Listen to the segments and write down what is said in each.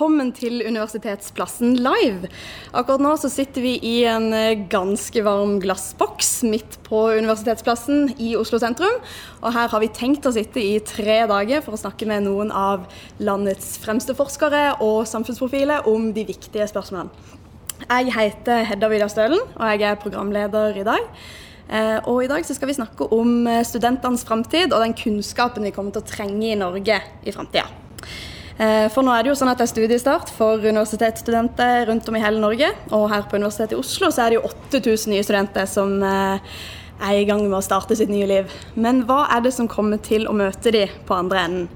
Velkommen til Universitetsplassen live. Akkurat nå så sitter vi i en eh, ganske varm glassboks midt på Universitetsplassen i Oslo sentrum. Og her har vi tenkt å sitte i tre dager for å snakke med noen av landets fremste forskere og samfunnsprofiler om de viktige spørsmålene. Jeg heter Hedda Vidar Stølen, og jeg er programleder i dag. Eh, og I dag så skal vi snakke om eh, studentenes framtid og den kunnskapen vi kommer til å trenge i Norge i framtida. Eh, for nå er det jo sånn at det er studiestart for universitetsstudenter rundt om i hele Norge. Og her på Universitetet i Oslo så er det jo 8000 nye studenter som eh, er i gang med å starte sitt nye liv. Men hva er det som kommer til å møte de på andre enden?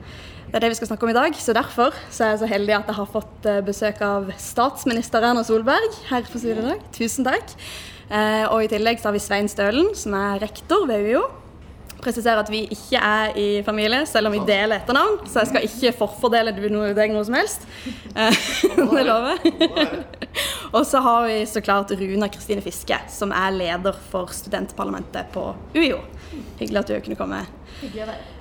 Det er det vi skal snakke om i dag. så Derfor så er jeg så heldig at jeg har fått eh, besøk av statsminister Erna Solberg her på studiet i dag. Tusen takk. Og i tillegg så har vi Svein Stølen, som er rektor ved UiO presisere at vi ikke er i familie, selv om vi deler etternavn. Så jeg skal ikke forfordele deg noe som helst. Eh, det lover Og så har vi så klart Runa Kristine Fiske, som er leder for studentparlamentet på UiO. Hyggelig at du kunne komme. Hyggelig å være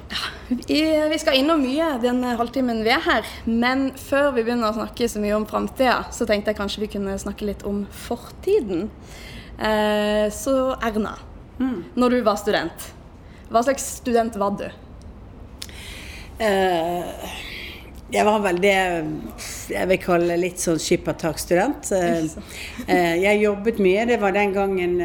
ja, vi skal innom mye den halvtimen vi er her. Men før vi begynner å snakke så mye om framtida, så tenkte jeg kanskje vi kunne snakke litt om fortiden. Eh, så Erna, mm. når du var student, hva slags student var du? Uh, jeg var vel det jeg vil kalle litt sånn skippertakstudent. Uh, jeg jobbet mye. Det var den gangen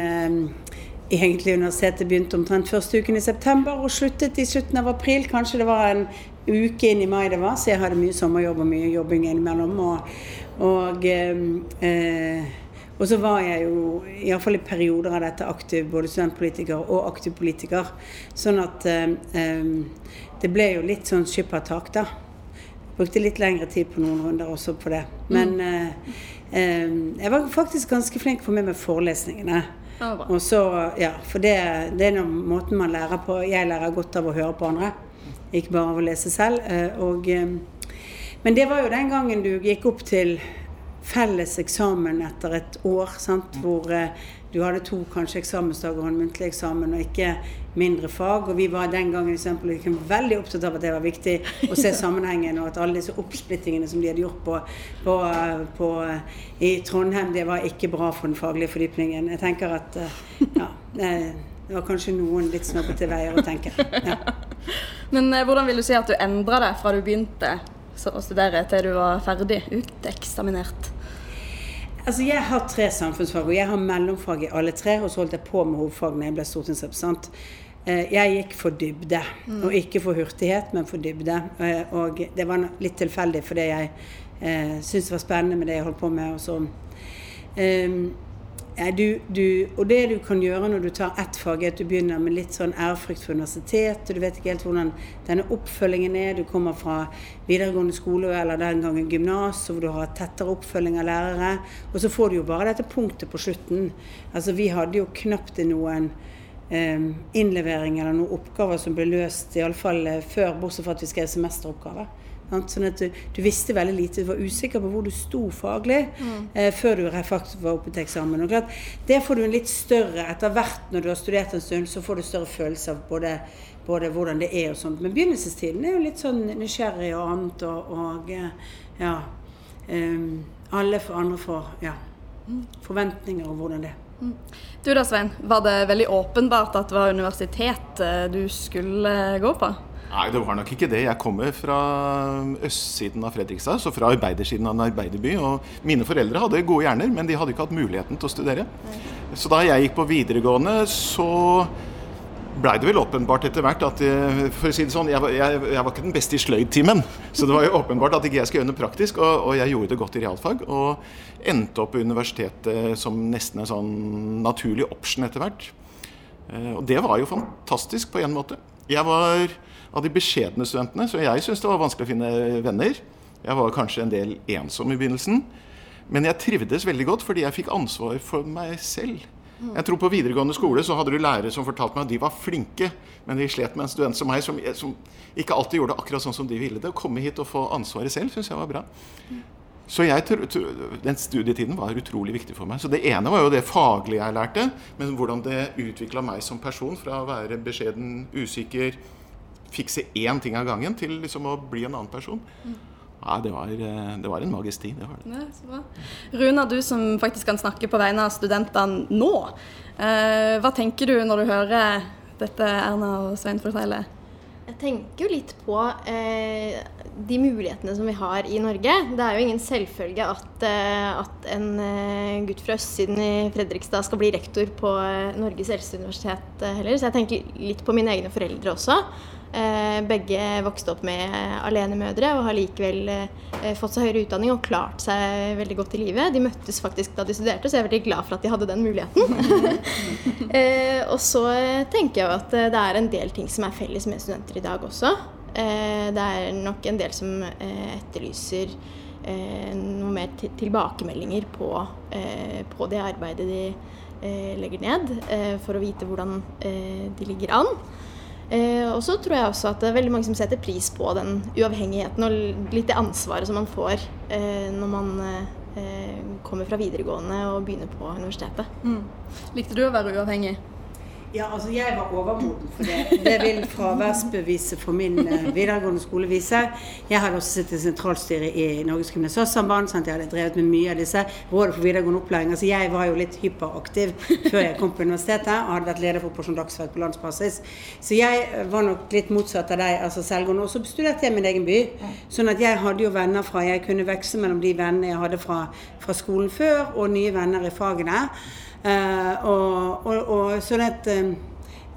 egentlig universitetet begynte omtrent første uken i september og sluttet i slutten av april. Kanskje det var en uke inn i mai det var, så jeg hadde mye sommerjobb og mye jobbing innimellom. Og, og og så var jeg jo, iallfall i perioder av dette, aktiv både studentpolitiker og aktiv politiker. Sånn at eh, eh, det ble jo litt sånn skippertak, da. Brukte litt lengre tid på noen runder også på det. Men mm. eh, eh jeg var faktisk ganske flink for meg med forelesningene. og så, ja, For det, det er noen måten man lærer på. Jeg lærer godt av å høre på andre, ikke bare av å lese selv. Eh, og, eh, men det var jo den gangen du gikk opp til felles eksamen etter et år, sant? hvor eh, du hadde to kanskje eksamensdager og en muntlig eksamen, og ikke mindre fag. Og vi var den gangen eksempel, veldig opptatt av at det var viktig å se sammenhengen, og at alle disse oppsplittingene som de hadde gjort på, på, på, i Trondheim, det var ikke bra for den faglige fordypningen. Jeg tenker at eh, ja, det var kanskje noen litt snobbete veier å tenke. Ja. Men eh, hvordan vil du si at du endra deg fra du begynte å studere til du var ferdig uteksaminert? Altså, Jeg har tre samfunnsfag, og jeg har mellomfag i alle tre. Og så holdt jeg på med hovedfag når jeg ble stortingsrepresentant. Eh, jeg gikk for dybde, mm. og ikke for hurtighet, men for dybde. Eh, og det var litt tilfeldig fordi jeg eh, syntes det var spennende med det jeg holdt på med. Og så um, du, du, og det du kan gjøre når du tar ett fag, er at du begynner med litt sånn ærefrykt for universitetet. Du vet ikke helt hvordan denne oppfølgingen er. Du kommer fra videregående skole eller den gangen gymnas, hvor du har tettere oppfølging av lærere. Og så får du jo bare dette punktet på slutten. Altså Vi hadde jo knapt noen um, innlevering eller noen oppgaver som ble løst, iallfall eh, før, bortsett fra at vi skrev semesteroppgaver. Sånn at du, du, visste veldig lite, du var usikker på hvor du sto faglig mm. eh, før du faktisk var oppe til eksamen. Og klart, Det får du en litt større etter hvert når du har studert en stund, så får du større følelse av både, både hvordan det er og sånt. Men begynnelsestiden er jo litt sånn nysgjerrig og annet, og, og eh, ja um, Alle for andre får ja, mm. forventninger om hvordan det er. Mm. Du da, Svein. Var det veldig åpenbart at det var universitet du skulle gå på? Nei, det var nok ikke det. Jeg kommer fra østsiden av Fredrikstad, så fra arbeidersiden av en arbeiderby. Og mine foreldre hadde gode hjerner, men de hadde ikke hatt muligheten til å studere. Så da jeg gikk på videregående, så blei det vel åpenbart etter hvert at For å si det sånn, jeg, jeg, jeg var ikke den beste i sløydtimen. Så det var jo åpenbart at ikke jeg skulle gjøre noe praktisk, og, og, jeg gjorde det godt i realfag. Og endte opp på universitetet som nesten en sånn naturlig option etter hvert. Eh, og det var jo fantastisk på en måte. Jeg var av de beskjedne studentene, så jeg syntes det var vanskelig å finne venner. Jeg var kanskje en del ensom i begynnelsen. Men jeg trivdes veldig godt fordi jeg fikk ansvar for meg selv. Jeg tror På videregående skole så hadde du lærere som fortalte meg at de var flinke, men de slet med en student som meg, som, som ikke alltid gjorde det akkurat sånn som de ville det. Å komme hit og få ansvaret selv syns jeg var bra. Så jeg, den studietiden var utrolig viktig for meg. Så Det ene var jo det faglige jeg lærte, men hvordan det utvikla meg som person fra å være beskjeden, usikker, fikse én ting av gangen til liksom å bli en annen person. Mm. Ja, det var, eh, det var en magisk tid. det var det. Ja, så bra. Runa, du som faktisk kan snakke på vegne av studentene nå. Eh, hva tenker du når du hører dette Erna og Svein fortelle? Jeg tenker jo litt på eh, de mulighetene som vi har i Norge. Det er jo ingen selvfølge at, eh, at en eh, gutt fra østsiden i Fredrikstad skal bli rektor på Norges eldste universitet heller. Så jeg tenker litt på mine egne foreldre også. Eh, begge vokste opp med alenemødre og har likevel eh, fått seg høyere utdanning og klart seg veldig godt i livet. De møttes faktisk da de studerte, så jeg er veldig glad for at de hadde den muligheten. eh, og så tenker jeg at det er en del ting som er felles med studenter i dag også. Det er nok en del som etterlyser noe mer tilbakemeldinger på, på, det arbeidet de legger ned, for å vite hvordan de ligger an. Eh, og så tror jeg også at det er veldig mange som setter pris på den uavhengigheten og litt det ansvaret som man får eh, når man eh, kommer fra videregående og begynner på universitetet. Mm. Likte du å være uavhengig? Ja, altså jeg var overmoden for det. Det vil fraværsbeviset for min uh, videregående skole vise. Jeg hadde også sittet i sentralstyret i Norges Gymnasiastsamband. Jeg hadde drevet med mye av disse rådet for videregående opplæring. Altså jeg var jo litt hyperaktiv før jeg kom på universitetet og hadde vært leder for Operasjon Dagsverk på landsbasis. Så jeg eh, var nok litt motsatt av deg, altså selvgående. Og så studerte jeg min egen by. Sånn at jeg hadde jo venner fra Jeg kunne veksle mellom de vennene jeg hadde fra, fra skolen før, og nye venner i fagene. Eh, og, og, og sånn et eh,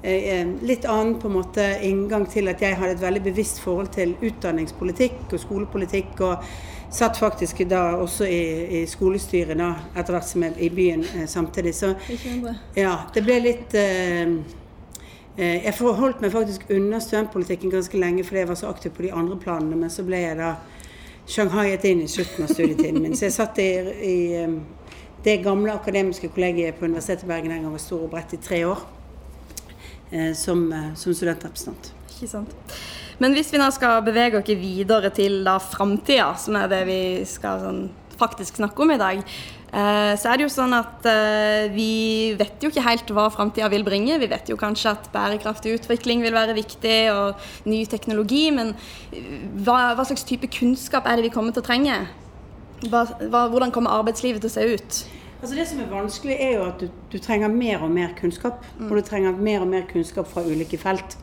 eh, litt annen på en måte inngang til at jeg hadde et veldig bevisst forhold til utdanningspolitikk og skolepolitikk. og Satt faktisk da også i, i skolestyret da, etter hvert som jeg i byen samtidig. Så ja, det ble litt eh, Jeg forholdt meg faktisk unna studentpolitikken ganske lenge fordi jeg var så aktiv på de andre planene, men så ble jeg da shanghaiet inn i slutten av studietiden min. Så jeg satt i, i det gamle akademiske kollegiet på Universitetet i Bergen den gang var stor og bredt i tre år eh, som, eh, som, studentrepresentant. Ikke sant. Men hvis vi nå skal bevege oss videre til da framtida, som er det vi skal sånn, faktisk snakke om i dag, eh, så er det jo sånn at vi vet jo ikke helt hva framtida vil bringe. Vi vet jo kanskje at bærekraftig utvikling vil være viktig, og ny teknologi. Men hva, hva slags type kunnskap er det vi kommer til å trenge? Hva, hva, hvordan kommer arbeidslivet til å se ut? Altså Det som er vanskelig, er jo at du, du trenger mer og mer kunnskap. Mm. Og du trenger mer og mer kunnskap fra ulike felt.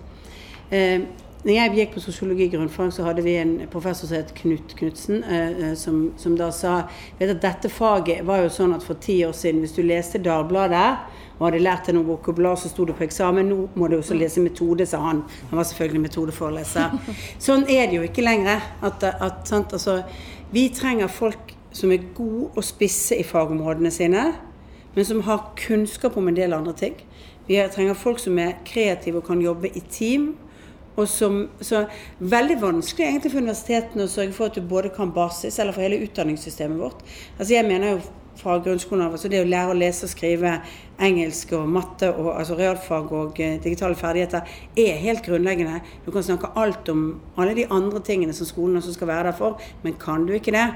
Eh, når jeg gikk på sosiologi grunnfag, så hadde vi en professor som het Knut Knutsen, eh, eh, som, som, da sa vet at dette faget var jo sånn at for ti år siden, hvis du leste Dagbladet og hadde lært deg noe vokabular, så sto du på eksamen. Nå må du også lese metode, sa han. Han var selvfølgelig metodeforeleser. Sånn er det jo ikke lenger. At, at, sant, altså, vi trenger folk som er gode og spisse i fagområdene sine, men som har kunnskap om en del andre ting. Vi trenger folk som er kreative og kan jobbe i team. Og som, så Veldig vanskelig egentlig for universitetene å sørge for at du både kan basis, eller for hele utdanningssystemet vårt. Altså Jeg mener jo fra grunnskolen av, altså det å lære å lese og skrive engelsk og matte og altså realfag og uh, digitale ferdigheter er helt grunnleggende. Du kan snakke alt om alle de andre tingene som skolen også skal være der for, men kan du ikke det,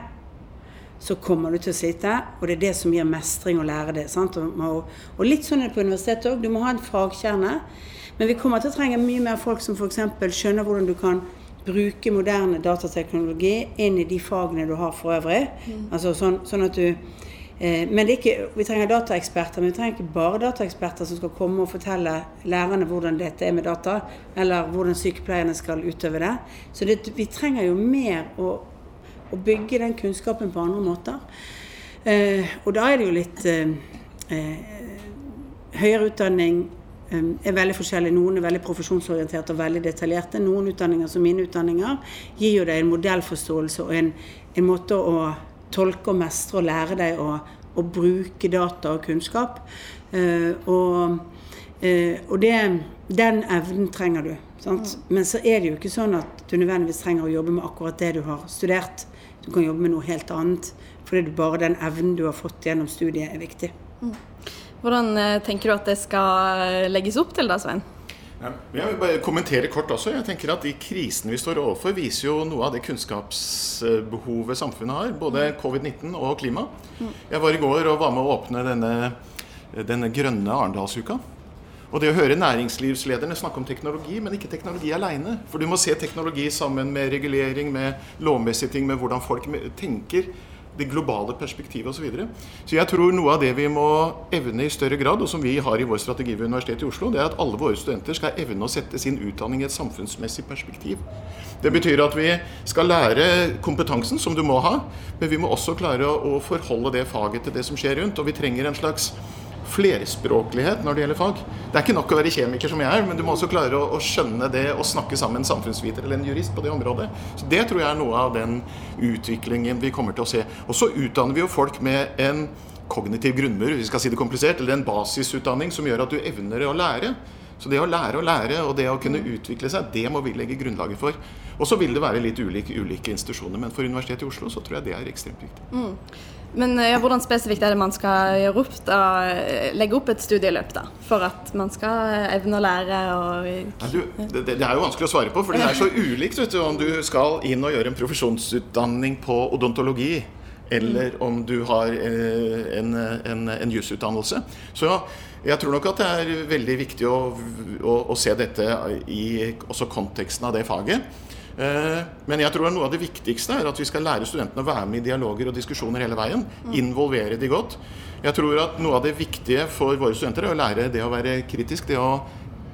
så kommer du til å slite. Og det er det som gir mestring å lære det. Og, og, litt sånn er det på universitetet òg. Du må ha en fagkjerne. Men vi kommer til å trenge mye mer folk som f.eks. skjønner hvordan du kan bruke moderne datateknologi inn i de fagene du har for øvrig. Mm. Altså sånn, sånn at du Eh, men ikke, vi trenger dataeksperter, men vi trenger ikke bare dataeksperter som skal komme og fortelle lærerne hvordan dette er med data, eller hvordan sykepleierne skal utøve det. Så det, vi trenger jo mer å, å, bygge den kunnskapen på andre måter. Eh, og da er det jo litt eh, eh Høyere utdanning eh, er veldig forskjellig. Noen er veldig profesjonsorienterte og veldig detaljerte. Noen utdanninger, som mine utdanninger, gir jo deg en modellforståelse og en, en måte å tolke og mestre og lære deg å, å bruke data og kunnskap. Uh, og, uh, og det, den evnen trenger du. Sant? Mm. Men så er det jo ikke sånn at du nødvendigvis trenger å jobbe med akkurat det du har studert. Du kan jobbe med noe helt annet. Fordi bare den evnen du har fått gjennom studiet, er viktig. Mm. Hvordan uh, tenker du at det skal legges opp til da, Svein? Jeg vil bare kommentere kort også. Jeg tenker at De krisene vi står overfor, viser jo noe av det kunnskapsbehovet samfunnet har. Både mm. covid-19 og klima. Mm. Jeg var i går og var med å åpne denne, denne grønne Arendalsuka. Og det å høre næringslivslederne snakke om teknologi, men ikke teknologi aleine. For du må se teknologi sammen med regulering, med lovmessige ting, med hvordan folk tenker det globale perspektivet osv. Så, videre. så jeg tror noe av det vi må evne i større grad, og som vi har i vår strategi ved Universitetet i Oslo, det er at alle våre studenter skal evne å sette sin utdanning i et samfunnsmessig perspektiv. Det betyr at vi skal lære kompetansen, som du må ha, men vi må også klare å forholde det faget til det som skjer rundt. Og vi trenger en slags flerspråklighet når det gjelder fag. Det er ikke nok å være kjemiker som jeg er, men du må også klare å, å skjønne det og snakke sammen med en samfunnsviter eller en jurist på det området. Så Det tror jeg er noe av den utviklingen vi kommer til å se. Og så utdanner vi jo folk med en kognitiv grunnmur, hvis vi skal si det komplisert, eller en basisutdanning som gjør at du evner å lære. Så det å lære å lære og det å kunne utvikle seg, det må vi legge grunnlaget for. Og så vil det være litt ulike, ulike institusjoner, men for Universitetet i Oslo så tror jeg det er ekstremt viktig. Mm. Men ja, hvordan spesifikt er det man skal gjøre opp, da, legge opp et studieløp da, for at man skal evne å lære? Og... Ja, du, det, det, er jo vanskelig å svare på, for det er så ulikt du, om du skal inn og gjøre en profesjonsutdanning på odontologi. Eller om du har eh, en, en, en jusutdannelse. Så jeg tror nok at det er veldig viktig å, å, å se dette i også konteksten av det faget. Eh, men jeg tror noe av det viktigste er at vi skal lære studentene å være med i dialoger og diskusjoner hele veien. Involvere de godt. Jeg tror at noe av det viktige for våre studenter er å lære det å være kritisk. det å,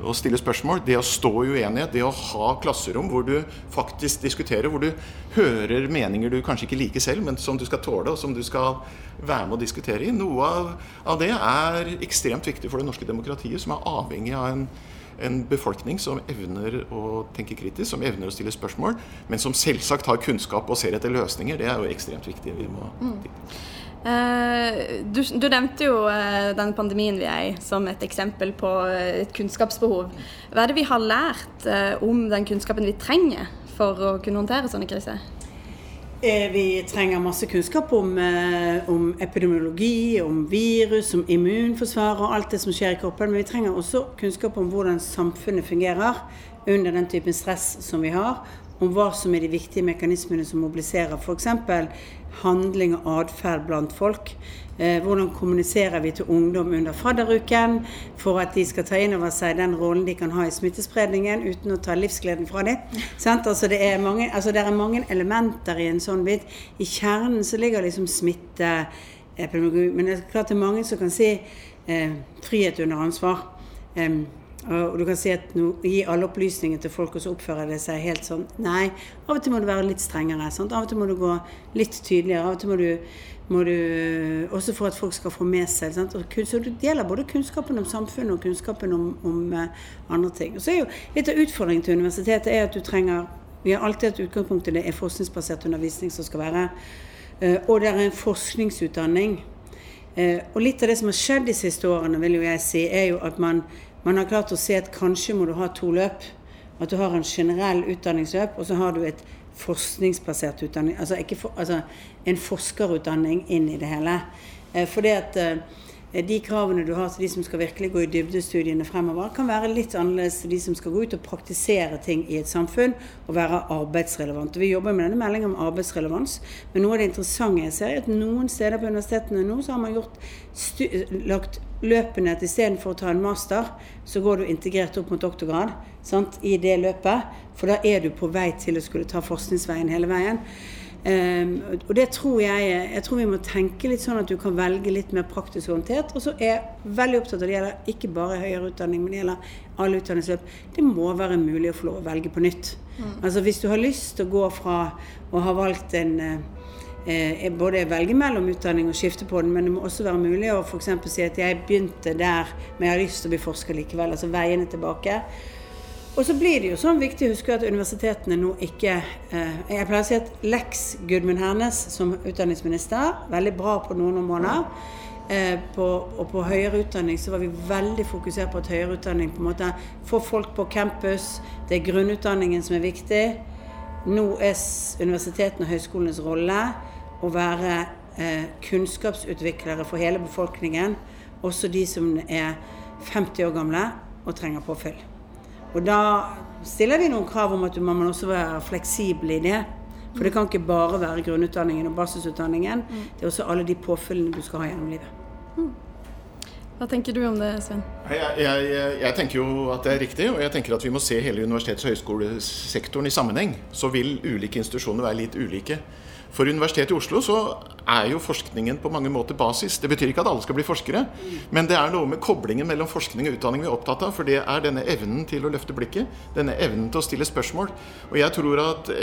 å stille spørsmål, det å stå i uenighet, det å ha klasserom hvor du faktisk diskuterer, hvor du hører meninger du kanskje ikke liker selv, men som du skal tåle, og som du skal være med å diskutere i. Noe av, av det er ekstremt viktig for det norske demokratiet, som er avhengig av en en befolkning som evner å tenke kritisk, som evner å stille spørsmål, men som selvsagt har kunnskap og ser etter løsninger. Det er jo ekstremt viktig. Vi må mm. Uh, du, du, nevnte jo uh, den pandemien vi er i som et eksempel på uh, et kunnskapsbehov. Hva er det vi har lært om den kunnskapen vi trenger for å kunne håndtere sånne kriser? Vi trenger masse kunnskap om, om, epidemiologi, om virus, om immunforsvar og alt det som skjer i kroppen. Men vi trenger også kunnskap om hvordan samfunnet fungerer under den typen stress som vi har. Om hva som er de viktige mekanismene som mobiliserer f.eks. handling og atferd blant folk. Eh, hvordan kommuniserer vi til ungdom under fadderuken for at de skal ta inn over seg den rollen de kan ha i smittespredningen uten å ta livsgleden fra dem. Altså det, er mange, altså det er mange elementer i en sånn bit. I kjernen så ligger liksom smitteepidemiologi. Men det er klart det er mange som kan si eh, frihet under ansvar. Um, og du kan si at nå, gi alle opplysninger til folk, og så oppfører det seg helt sånn. Nei, av og til må du være litt strengere. Sant? Av og til må du gå litt tydeligere. Av og til må du må du, også for at folk skal få med seg. Sant? så Det gjelder både kunnskapen om samfunnet og kunnskapen om, om uh, andre ting. Og så er jo Litt av utfordringen til universitetet er at du trenger Vi har alltid hatt utgangspunktet det er forskningsbasert undervisning som skal være. Uh, og det er en forskningsutdanning. Uh, og litt av det som har skjedd de siste årene, vil jo jeg si, er jo at man, man har klart å se at kanskje må du ha to løp. At du har en generell utdanningsløp, og så har du et forskningsbasert utdanning, altså, for, altså, en forskerutdanning inn i det hele. Eh, fordi at eh, de kravene du har til de som skal virkelig gå i dybdestudiene fremover, kan være litt annerledes til de som skal gå ut og praktisere ting i et samfunn og være arbeidsrelevante. Vi jobber med denne meldingen om arbeidsrelevans, men noe av det interessante jeg ser, er at noen steder på universitetene nå så har man gjort lagt løpene at istedenfor å ta en master, så går du integrert opp mot doktorgrad sant, i det løpet. For da er du på vei til å skulle ta forskningsveien hele veien. Um, og det tror jeg Jeg tror vi må tenke litt sånn at du kan velge litt mer praktisk orientert. Og så er jeg veldig opptatt av det gjelder ikke bare høyere utdanning, men det gjelder alle utdanningsløp. Det må være mulig å få lov å velge på nytt. Mm. Altså Hvis du har lyst til å gå fra å ha valgt en eh, både velge mellom utdanning og skifte på den, men det må også være mulig å f.eks. si at jeg begynte der, men jeg har lyst til å bli forsker likevel. Altså veiene tilbake. Og så blir det jo sånn viktig å huske at universitetene nå ikke eh, Jeg pleier å si at Lex Gudmund Hernes som utdanningsminister, veldig bra på noen områder. Eh, på, og på høyere utdanning så var vi veldig fokusert på at høyere utdanning på en måte får folk på campus. Det er grunnutdanningen som er viktig. Nå er universitetene og høyskolenes rolle å være eh, kunnskapsutviklere for hele befolkningen, også de som er 50 år gamle og trenger påfyll. Og da stiller vi noen krav om at man må også være fleksibel i det. For det kan ikke bare være grunnutdanningen og basisutdanningen. Mm. Det er også alle de påfyllene du skal ha gjennom livet. Hva tenker du om det, Sven? Jeg, jeg, jeg, tenker jo at det er riktig, og jeg tenker at vi må se hele universitets- og høyskolesektoren i sammenheng. Så vil ulike institusjoner være litt ulike. For Universitetet i Oslo så er jo forskningen på mange måter basis. Det betyr ikke at alle skal bli forskere, men det er noe med koblingen mellom forskning og utdanning vi er opptatt av. For det er denne evnen til å løfte blikket, denne evnen til å stille spørsmål. Og jeg tror at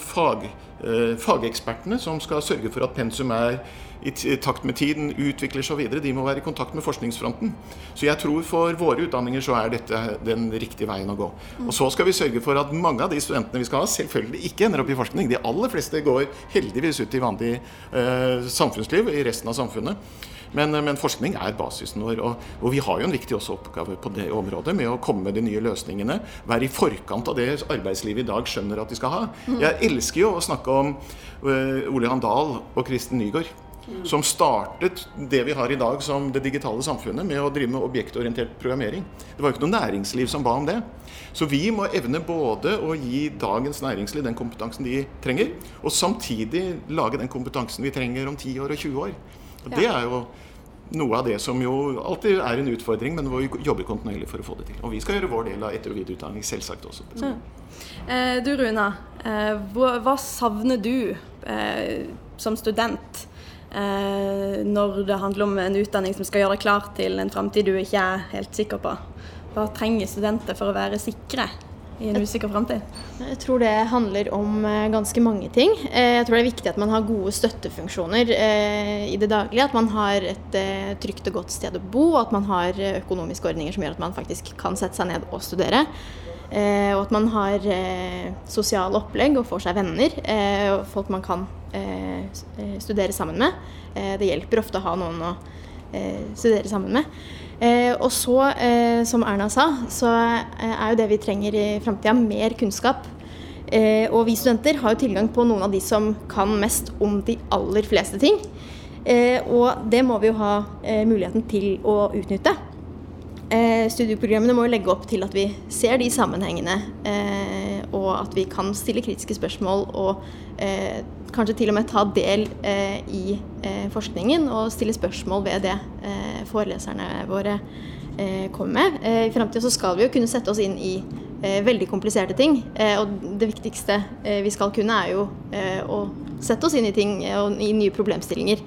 fag, eh, fagekspertene som skal sørge for at pensum er i takt med tiden utvikler seg videre, de må være i kontakt med forskningsfronten. Så jeg tror for våre utdanninger så er dette den riktige veien å gå. Og så skal vi sørge for at mange av de studentene vi skal ha, selvfølgelig ikke ender opp i forskning. De aller fleste går heldigvis ut i vanlig eh, samfunnsliv i resten av samfunnet. Men, men, forskning er basisen vår. Og, og, vi har jo en viktig oppgave på det området med å komme med de nye løsningene. Være i forkant av det arbeidslivet i dag skjønner at de skal ha. Jeg elsker jo å snakke om uh, Ole Handal og Kristen Nygaard som startet det vi har i dag som det digitale samfunnet, med å drive med objektorientert programmering. Det var jo ikke noe næringsliv som ba om det. Så vi må evne både å gi dagens næringsliv den kompetansen de trenger, og samtidig lage den kompetansen vi trenger om 10 år og 20 år. Og Det er jo noe av det som jo alltid er en utfordring, men hvor vi jobber kontinuerlig for å få det til. Og vi skal gjøre vår del av etter- og videreutdanning, selvsagt også. Mm. Eh, du Runa, eh, hva, hva, savner du eh, som student når det handler om en utdanning som skal gjøre deg klar til en framtid du ikke er helt sikker på. Hva trenger studenter for å være sikre i en usikker framtid? Jeg tror det handler om eh, ganske mange ting. Eh, jeg tror det er viktig at man har gode støttefunksjoner eh, i det daglige. At man har et trygt og godt sted å bo, at man har økonomiske ordninger som gjør at man faktisk kan sette seg ned og studere. Og at man har sosiale opplegg og får seg venner. og folk man kan Eh, eh, studere sammen med. Eh, det hjelper ofte å ha noen å studere sammen med. og så, som Erna sa, så er jo det vi trenger i framtida, mer kunnskap. og vi studenter har jo tilgang på noen av de som kan mest om de aller fleste ting. og det må vi jo ha muligheten til å utnytte. Studieprogrammene må jo legge opp til at vi ser de sammenhengene, og at vi kan stille kritiske spørsmål og kanskje til og med ta del eh, i eh, forskningen og stille spørsmål ved det eh, foreleserne våre eh, kommer med. Eh, I framtida skal vi jo kunne sette oss inn i eh, veldig kompliserte ting. og det viktigste vi skal kunne, er jo å sette oss inn i ting og i nye problemstillinger.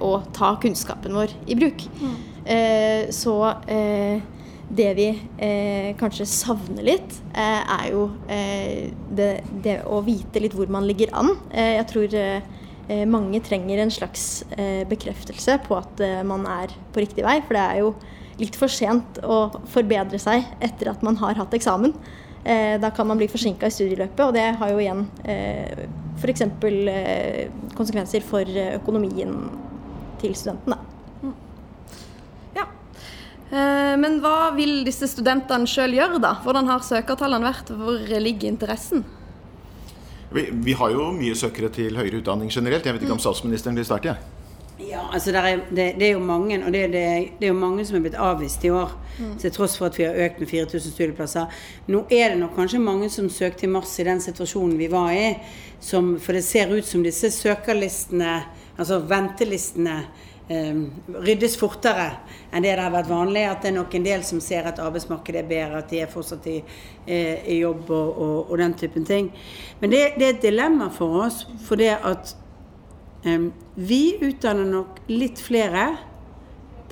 og ta kunnskapen vår i bruk. Mm. Så det vi eh, kanskje savner litt, eh, er jo eh, det, det, å vite litt hvor man ligger an. Eh, jeg tror eh, mange trenger en slags eh, bekreftelse på at man er på riktig vei. For det er jo litt for sent å forbedre seg etter at man har hatt eksamen. da kan man bli forsinka i studieløpet, og det har jo igjen eh, f.eks. konsekvenser for økonomien til studenten. Eh, men hva vil disse studentene sjøl gjøre, da? Hvordan har søkertallene vært? Hvor ligger interessen? Vi, vi, har jo mye søkere til høyere utdanning generelt. Jeg vet ikke om mm. statsministeren vil starte? Ja, altså er, det, det, er jo mange, og det, det, det, er jo mange som er blitt avvist i år. Mm. Til tross for at vi har økt med 4000 studieplasser. Nå er det nok kanskje mange som søkte i mars i den situasjonen vi var i. Som, for det ser ut som disse søkerlistene, altså ventelistene, eh, ryddes fortere enn det det har vært vanlig. At det er nok en del som ser at arbeidsmarkedet er bedre, at de er fortsatt i, eh, i jobb og, og, og, den typen ting. Men det, det, er et dilemma for oss, for det at eh, vi utdanner nok litt flere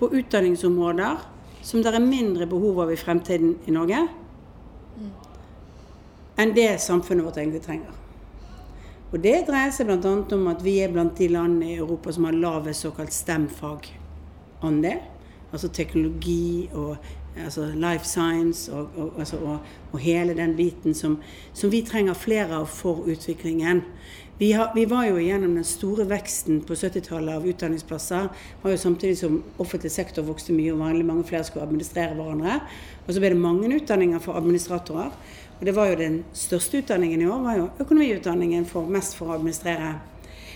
på utdanningsområder som det er mindre behov av i fremtiden i Norge, enn det samfunnet vårt egentlig trenger. Og Det dreier seg bl.a. om at vi er blant de landene i Europa som har lavest såkalt STEM-fagandel. Altså teknologi og altså life science og, og, altså, og, og hele den biten som, som, vi trenger flere av for utviklingen. Vi, har, vi, var jo gjennom den store veksten på 70-tallet av utdanningsplasser. var jo Samtidig som offentlig sektor vokste mye og vanlig mange flere skulle administrere hverandre. Og så ble det mange utdanninger for administratorer. Og det var jo den største utdanningen i år, var jo økonomiutdanningen for mest for å administrere.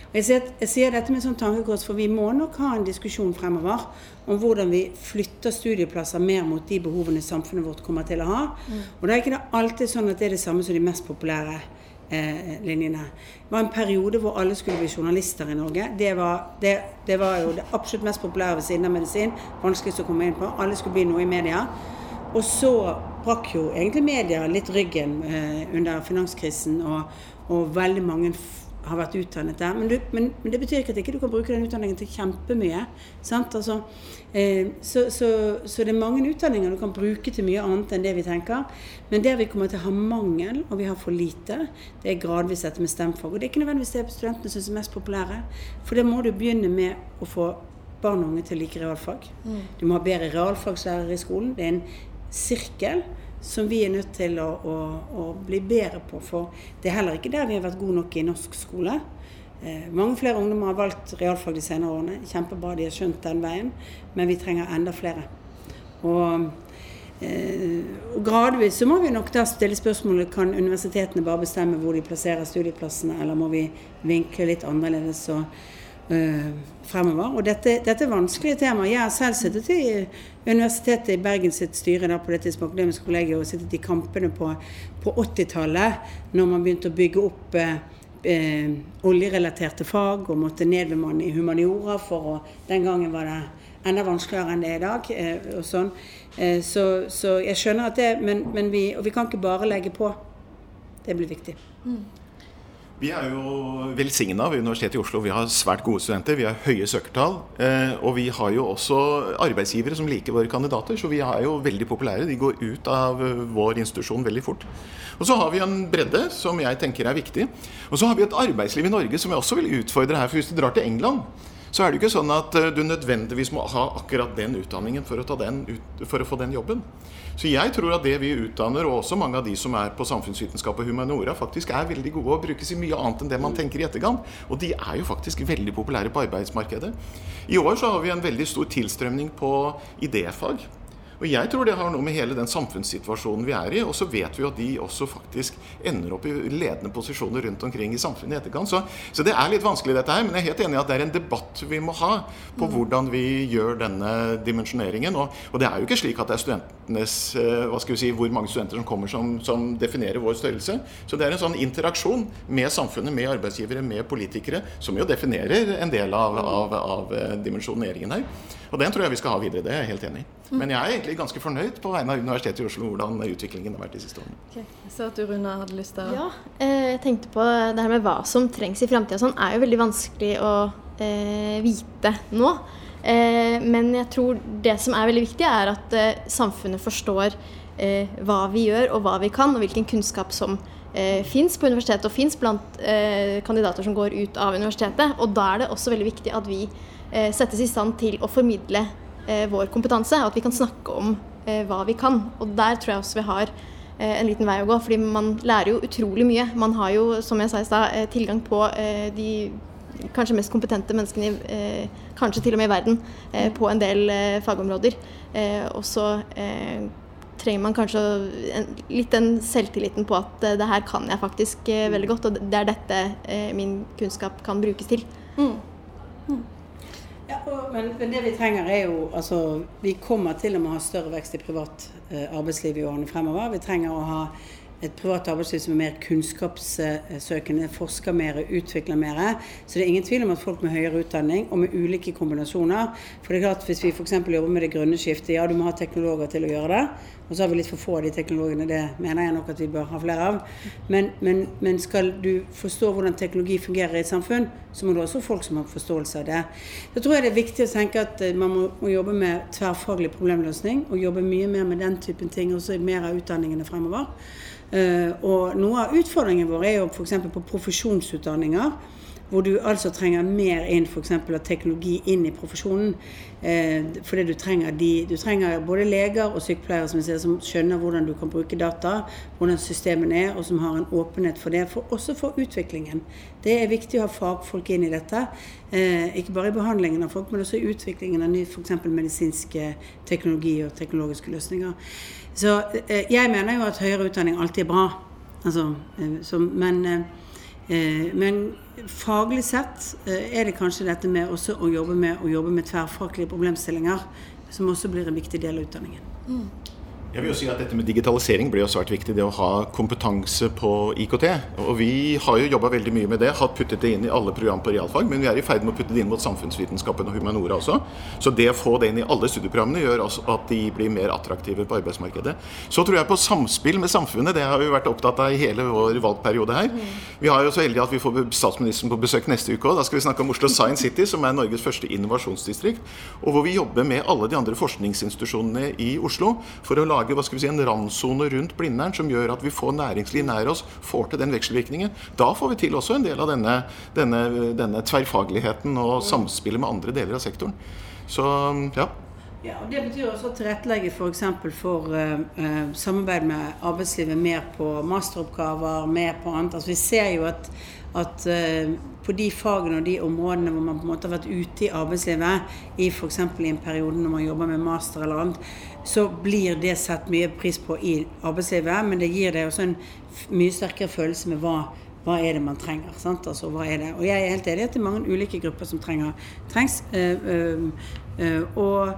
Og jeg sier, jeg sier dette med sånn tankekors, for vi må nok ha en diskusjon fremover om hvordan vi flytter studieplasser mer mot de behovene samfunnet vårt kommer til å ha. Mm. Og da er ikke det alltid sånn at det er det samme som de mest populære eh, linjene. Det var en periode hvor alle skulle bli journalister i Norge. Det var, det, det var jo det absolutt mest populære ved siden av medisin. Vanskeligst å komme inn på. Alle skulle bli noe i media. Og så brakk jo egentlig media litt ryggen eh, under finanskrisen, og, og veldig mange har vært utdannet der. Men, du, men, men, det betyr ikke at ikke du kan bruke den utdanningen til kjempemye. Altså, eh, så, så, så, det er mange utdanninger du kan bruke til mye annet enn det vi tenker. Men der vi kommer til å ha mangel, og vi har for lite, det er gradvis dette med stemfag. Og det er ikke nødvendigvis det studentene syns er mest populære. For det må du begynne med å få barn og unge til å like realfag. Mm. Du må ha bedre realfagslærere i skolen. Det er en sirkel som vi er nødt til å, å, å, bli bedre på. For det er heller ikke der vi har vært gode nok i norsk skole. Eh, mange flere ungdommer har valgt realfag de senere årene. Kjempebra, de har skjønt den veien. Men vi trenger enda flere. Og, eh, og gradvis så må vi nok da stille spørsmålet kan universitetene bare bestemme hvor de plasserer studieplassene, eller må vi vinkle litt annerledes. og fremover. Og dette, dette, er vanskelige temaer. Jeg har selv sittet i Universitetet i Bergen sitt styre da, på det tidspunktet, akademiske kollegiet, og sittet i kampene på, på 80-tallet, når man begynte å bygge opp eh, eh, oljerelaterte fag og måtte nedbemanne i humaniora for å Den gangen var det enda vanskeligere enn det er i dag. Eh, og sånn. Eh, så, så, jeg skjønner at det Men, men vi, og vi kan ikke bare legge på. Det blir viktig. Mm. Vi er jo velsigna ved Universitetet i Oslo. Vi har svært gode studenter. Vi har høye søkertall. Eh, og vi har jo også arbeidsgivere som liker våre kandidater, så vi er jo veldig populære. De går ut av eh, vår institusjon veldig fort. Og så har vi en bredde som jeg tenker er viktig. Og så har vi et arbeidsliv i Norge som jeg også vil utfordre her. For hvis du drar til England, så er det jo ikke sånn at eh, du nødvendigvis må ha akkurat den utdanningen for å, den, for å få den jobben. Så jeg tror at det vi utdanner, og også mange av de som er på samfunnsvitenskap og humaniora, faktisk er veldig gode og brukes i mye annet enn det man tenker i etterkant. Og de er jo faktisk veldig populære på arbeidsmarkedet. I år så har vi en veldig stor tilstrømning på idéfag. Og jeg tror det har noe med hele den samfunnssituasjonen vi er i. Og så vet vi jo at de også faktisk ender opp i ledende posisjoner rundt omkring i samfunnet i etterkant. Så, så, det er litt vanskelig dette her, men jeg er helt enig i at det er en debatt vi må ha på mm. hvordan vi gjør denne dimensjoneringen. Og, og, det er jo ikke slik at det er studentenes eh, hva skal vi si, hvor mange studenter som kommer som, som definerer vår størrelse. Så det er en sånn interaksjon med samfunnet, med arbeidsgivere, med politikere, som jo definerer en del av, av, av eh, dimensjoneringen her. Og den tror jeg vi skal ha videre. Det er jeg helt enig i. Mm. Men jeg er egentlig ganske fornøyd på vegne av Universitetet i Oslo hvordan utviklingen har vært de siste årene. Okay. Jeg ser at du, Runa, hadde lyst til å Ja, eh, jeg tenkte på det her med hva som trengs i framtida. Sånn er jo veldig vanskelig å eh, vite nå. Eh, men jeg tror det som er veldig viktig, er at eh, samfunnet forstår eh, hva vi gjør og hva vi kan, og hvilken kunnskap som eh, fins på universitetet og fins blant eh, kandidater som går ut av universitetet. Og da er det også veldig viktig at vi eh, settes i stand til å formidle vår kompetanse. og At vi kan snakke om eh, hva vi kan. Og der tror jeg også vi har eh, en liten vei å gå. fordi man lærer jo utrolig mye. Man har jo, som jeg sa i stad, eh, tilgang på de kanskje mest kompetente menneskene i, kanskje til og med i verden på en del fagområder. og så trenger man kanskje litt den selvtilliten på at det her kan jeg faktisk veldig godt, og det er dette min kunnskap kan brukes til. Mm. Mm. Ja, men, men, det vi trenger er jo altså, Vi kommer til å ha større vekst i privat arbeidsliv i årene fremover. Vi trenger å ha et privat arbeidsliv som er mer kunnskapssøkende, forsker mer, utvikler mer. Så det er ingen tvil om at folk med høyere utdanning og med ulike kombinasjoner For det er klart hvis vi f.eks. jobber med det grønne skiftet, ja du må ha teknologer til å gjøre det. Og så har vi litt for få av de teknologene, det mener jeg nok at vi bør ha flere av. Men, men, men skal du forstå hvordan teknologi fungerer i et samfunn, så må du også ha folk som har forståelse av det. Da tror jeg det er viktig å tenke at eh, man må, jobbe med tverrfaglig problemløsning, og jobbe mye mer med den typen ting også i mer av utdanningene fremover. Uh, og noe av utfordringen vår er jo f.eks. på profesjonsutdanninger hvor du altså trenger mer inn f.eks. av teknologi inn i profesjonen. Eh, fordi du trenger, de, du trenger både leger og sykepleiere som, ser, som, skjønner hvordan du kan bruke data, hvordan systemene er, og som har en åpenhet for det. For, også for utviklingen. Det er viktig å ha fagfolk inn i dette. Eh, ikke bare i behandlingen av folk, men også i utviklingen av ny f.eks. medisinsk teknologi og teknologiske løsninger. Så eh, jeg mener jo at høyere utdanning alltid er bra. Altså, eh, så, men Eh, men faglig sett eh, er det kanskje dette med også å jobbe med, å jobbe med tverrfaglige problemstillinger som også blir en viktig del av utdanningen. Mm. Jeg vil jo si at Dette med digitalisering blir jo svært viktig. Det å ha kompetanse på IKT. Og Vi har jo jobba veldig mye med det. Har puttet det inn i alle program på realfag. Men vi er i ferd med å putte det inn mot samfunnsvitenskapen og humanora også. Så det å få det inn i alle studieprogrammene gjør også at de blir mer attraktive på arbeidsmarkedet. Så tror jeg på samspill med samfunnet. Det har vi vært opptatt av i hele vår valgperiode her. Vi har jo så heldige at vi får statsministeren på besøk neste uke òg. Da skal vi snakke om Oslo Science City, som er Norges første innovasjonsdistrikt. Og hvor vi jobber med alle de andre forskningsinstitusjonene i Oslo for å lage lage hva skal vi si, en randsone rundt Blindern som gjør at vi får næringsliv nær oss, får til den vekselvirkningen. Da får vi til også en del av denne, denne, denne tverrfagligheten og samspillet med andre deler av sektoren. Så ja. Ja, og Det betyr også å tilrettelegge f.eks. for, for uh, samarbeid med arbeidslivet mer på masteroppgaver, mer på annet. Altså, vi ser jo at, at uh, på de fagene og de områdene hvor man på en måte har vært ute i arbeidslivet, i f.eks. i en periode når man jobber med master eller annet, så blir det sett mye pris på i arbeidslivet. Men det gir deg også en mye sterkere følelse med hva, hva er det man trenger. Altså, det? Og jeg er helt enig i at det er mange ulike grupper som trenger, trengs. Øh, øh, og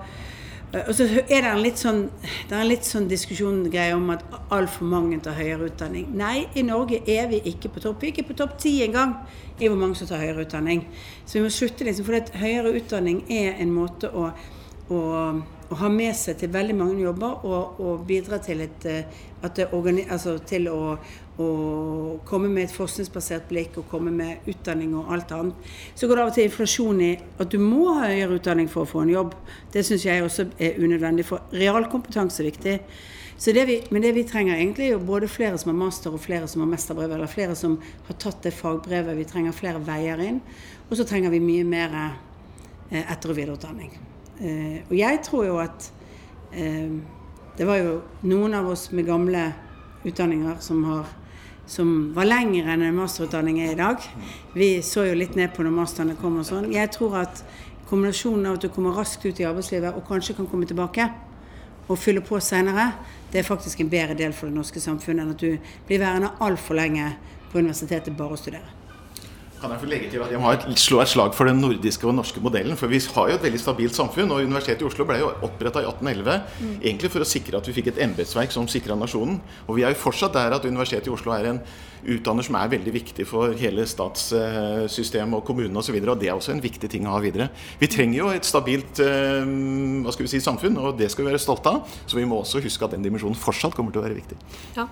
og så er det en litt sånn, det er en litt sånn diskusjongreie om at altfor mange tar høyere utdanning. Nei, i Norge er vi ikke på topp. Vi er ikke på topp ti engang i hvor mange som tar høyere utdanning. Så vi må slutte liksom, for høyere utdanning er en måte å, å å ha med seg til veldig mange jobber og, og bidra til, et, eh, altså til å, å, komme med et forskningsbasert blikk og komme med utdanning og alt annet. Så går det av og til inflasjon i at du må ha høyere utdanning for å få en jobb. Det syns jeg også er unødvendig, for realkompetanse er viktig. Det vi, men det vi trenger egentlig er både flere som har master og flere som har mesterbrev, eller flere som har tatt det fagbrevet. Vi trenger flere veier inn. Og så trenger vi mye mer eh, etter- og videreutdanning. Eh, og jeg tror jo at eh, det var jo noen av oss med gamle utdanninger som, har, som var lengre enn en masterutdanning er i dag. Vi så jo litt ned på når masterne kom og sånn. Jeg tror at kombinasjonen av at du kommer raskt ut i arbeidslivet og kanskje kan komme tilbake og fylle på senere, det er faktisk en bedre del for det norske samfunnet enn at du blir værende altfor lenge på universitetet bare å studere. Kan jeg få legge til at jeg må slå et slag for den nordiske og norske modellen. For vi har jo et veldig stabilt samfunn, og Universitetet i Oslo ble jo oppretta i 1811 mm. egentlig for å sikre at vi fikk et embetsverk som sikra nasjonen. Og vi er jo fortsatt der at Universitetet i Oslo er en utdanner som er veldig viktig for hele statssystemet og kommunene osv. Og, så og det er også en viktig ting å ha videre. Vi trenger jo et stabilt eh, hva skal vi si, samfunn, og det skal vi være stolte av. Så vi må også huske at den dimensjonen fortsatt kommer til å være viktig. Ja,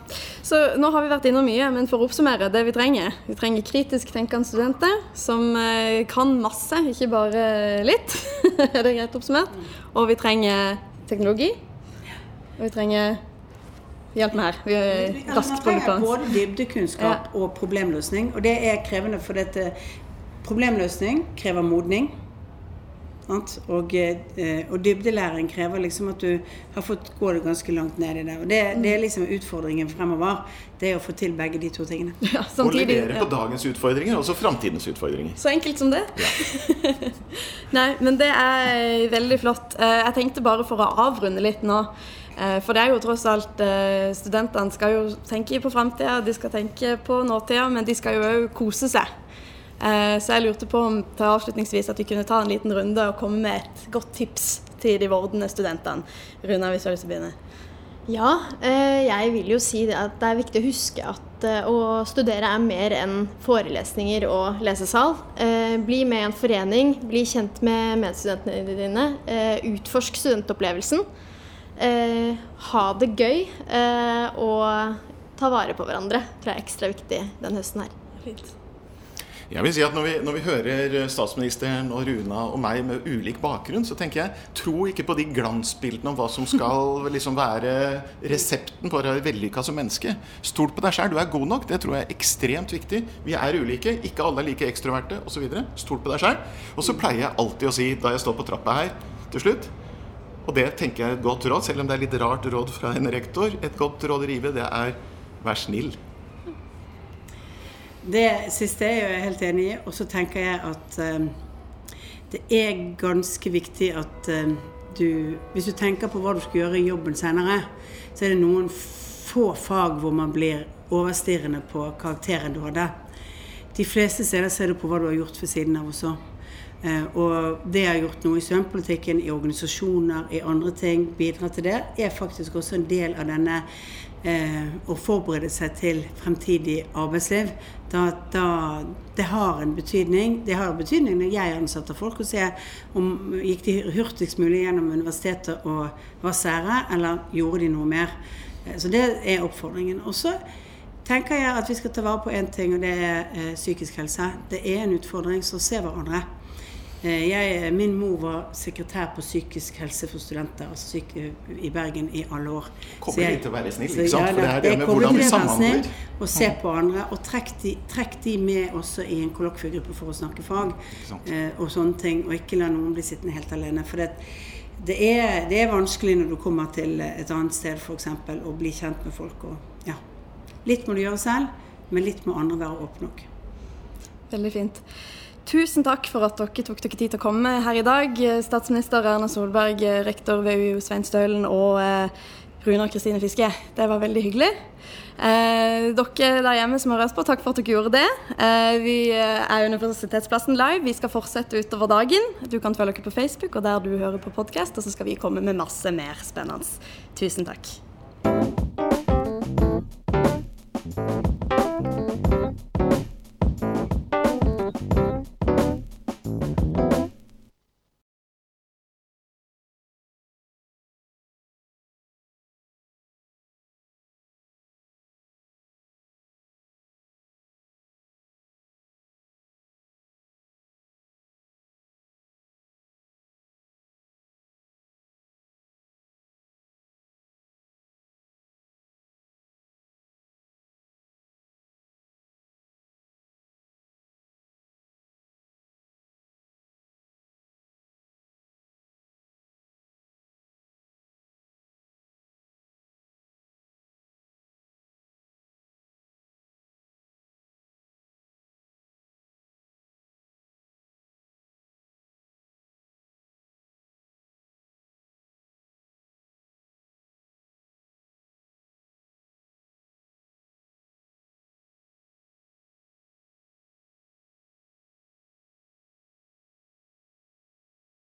Så nå har vi vært innom mye, men for å oppsummere det vi trenger. Vi trenger kritisk tenkende studenter som eh, kan masse, ikke bare litt. er det greit oppsummert? Og vi trenger teknologi. Og vi trenger Hjelp meg her. Vi er raskt på lufta. Både dybdekunnskap ja. og problemløsning. Og det er krevende, for dette problemløsning krever modning. Og, eh, og, dybdelæring krever liksom at du har fått gå det ganske langt ned i det. Og det, det, er liksom utfordringen fremover. Det er å få til begge de to tingene. Ja, samtidig, og levere på ja. dagens utfordringer, og også framtidens utfordringer. Så enkelt som det. Ja. Nei, men det er veldig flott. Eh, jeg tenkte bare for å avrunde litt nå. Eh, for det er jo tross alt Studentene skal jo tenke på framtida, de skal tenke på nåtida, men de skal jo òg kose seg. Eh, så jeg lurte på om til avslutningsvis at vi kunne ta en liten runde og komme med et godt tips til de vordende studentene. Runa, hvis du har lyst til å begynne. Ja, jeg vil jo si at det er viktig å huske at å studere er mer enn forelesninger og lesesal. Bli med i en forening, bli kjent med medstudentene dine. Utforsk studentopplevelsen eh, ha det gøy eh, og ta vare på hverandre. tror jeg er ekstra viktig den høsten her. Fint. Jeg vil si at når vi, når vi, hører statsministeren og Runa og meg med ulik bakgrunn, så tenker jeg tro ikke på de glansbildene om hva som skal liksom være resepten på å være vellykka som menneske. Stol på deg sjøl, du er god nok. Det tror jeg er ekstremt viktig. Vi er ulike, ikke alle er like ekstroverte osv. Stol på deg sjøl. Og så pleier jeg alltid å si, da jeg står på trappa her til slutt og det tenker jeg er et godt råd, selv om det er litt rart råd fra en rektor. Et godt råd å rive, det er vær snill. Det siste er jeg helt enig i. Og så tenker jeg at um, det er ganske viktig at um, du Hvis du tenker på hva du skal gjøre i jobben senere, så er det noen få fag hvor man blir overstirrende på karakteren du hadde. De fleste steder ser du på hva du har gjort ved siden av også. Eh, og det jeg har gjort noe i studentpolitikken, i organisasjoner, i andre ting, bidrar til det, er faktisk også en del av denne eh, å forberede seg til fremtidig arbeidsliv. Da, da, det har en betydning. Det har en betydning når jeg ansetter folk, og ser om gikk de hurtigst mulig gjennom universitetet og var sære, eller gjorde de noe mer. Eh, så det er oppfordringen. Og tenker jeg at vi skal ta vare på én ting, og det er eh, psykisk helse. Det er en utfordring, så se hverandre. Eh, jeg, min mor var sekretær på psykisk helse for studenter altså syk, i Bergen i alle år. Kommer litt til å være snill, ikke sant? For det er det med hvordan vi samhandler. Og se på andre, og trekk de, trekk de med også i en kollokviegruppe for å snakke fag. Eh, og sånne ting, og ikke la noen bli sittende helt alene. For det, det, er, det er, vanskelig når du kommer til et annet sted f.eks. å bli kjent med folk. Og, ja. Litt må du gjøre selv, men litt må andre være åpne nok. Veldig fint. Tusen takk for at dere tok dere tid til å komme her i dag. Statsminister Erna Solberg, rektor ved UiO Svein Stølen og eh, Runar Kristine Fiske. Det var veldig hyggelig. Eh, dere der hjemme som har hørt på, takk for at dere gjorde det. Eh, vi er Universitetsplassen live. Vi skal fortsette utover dagen. Du kan følge dere på Facebook og der du hører på podkast, og så skal vi komme med masse mer spennende. Tusen takk.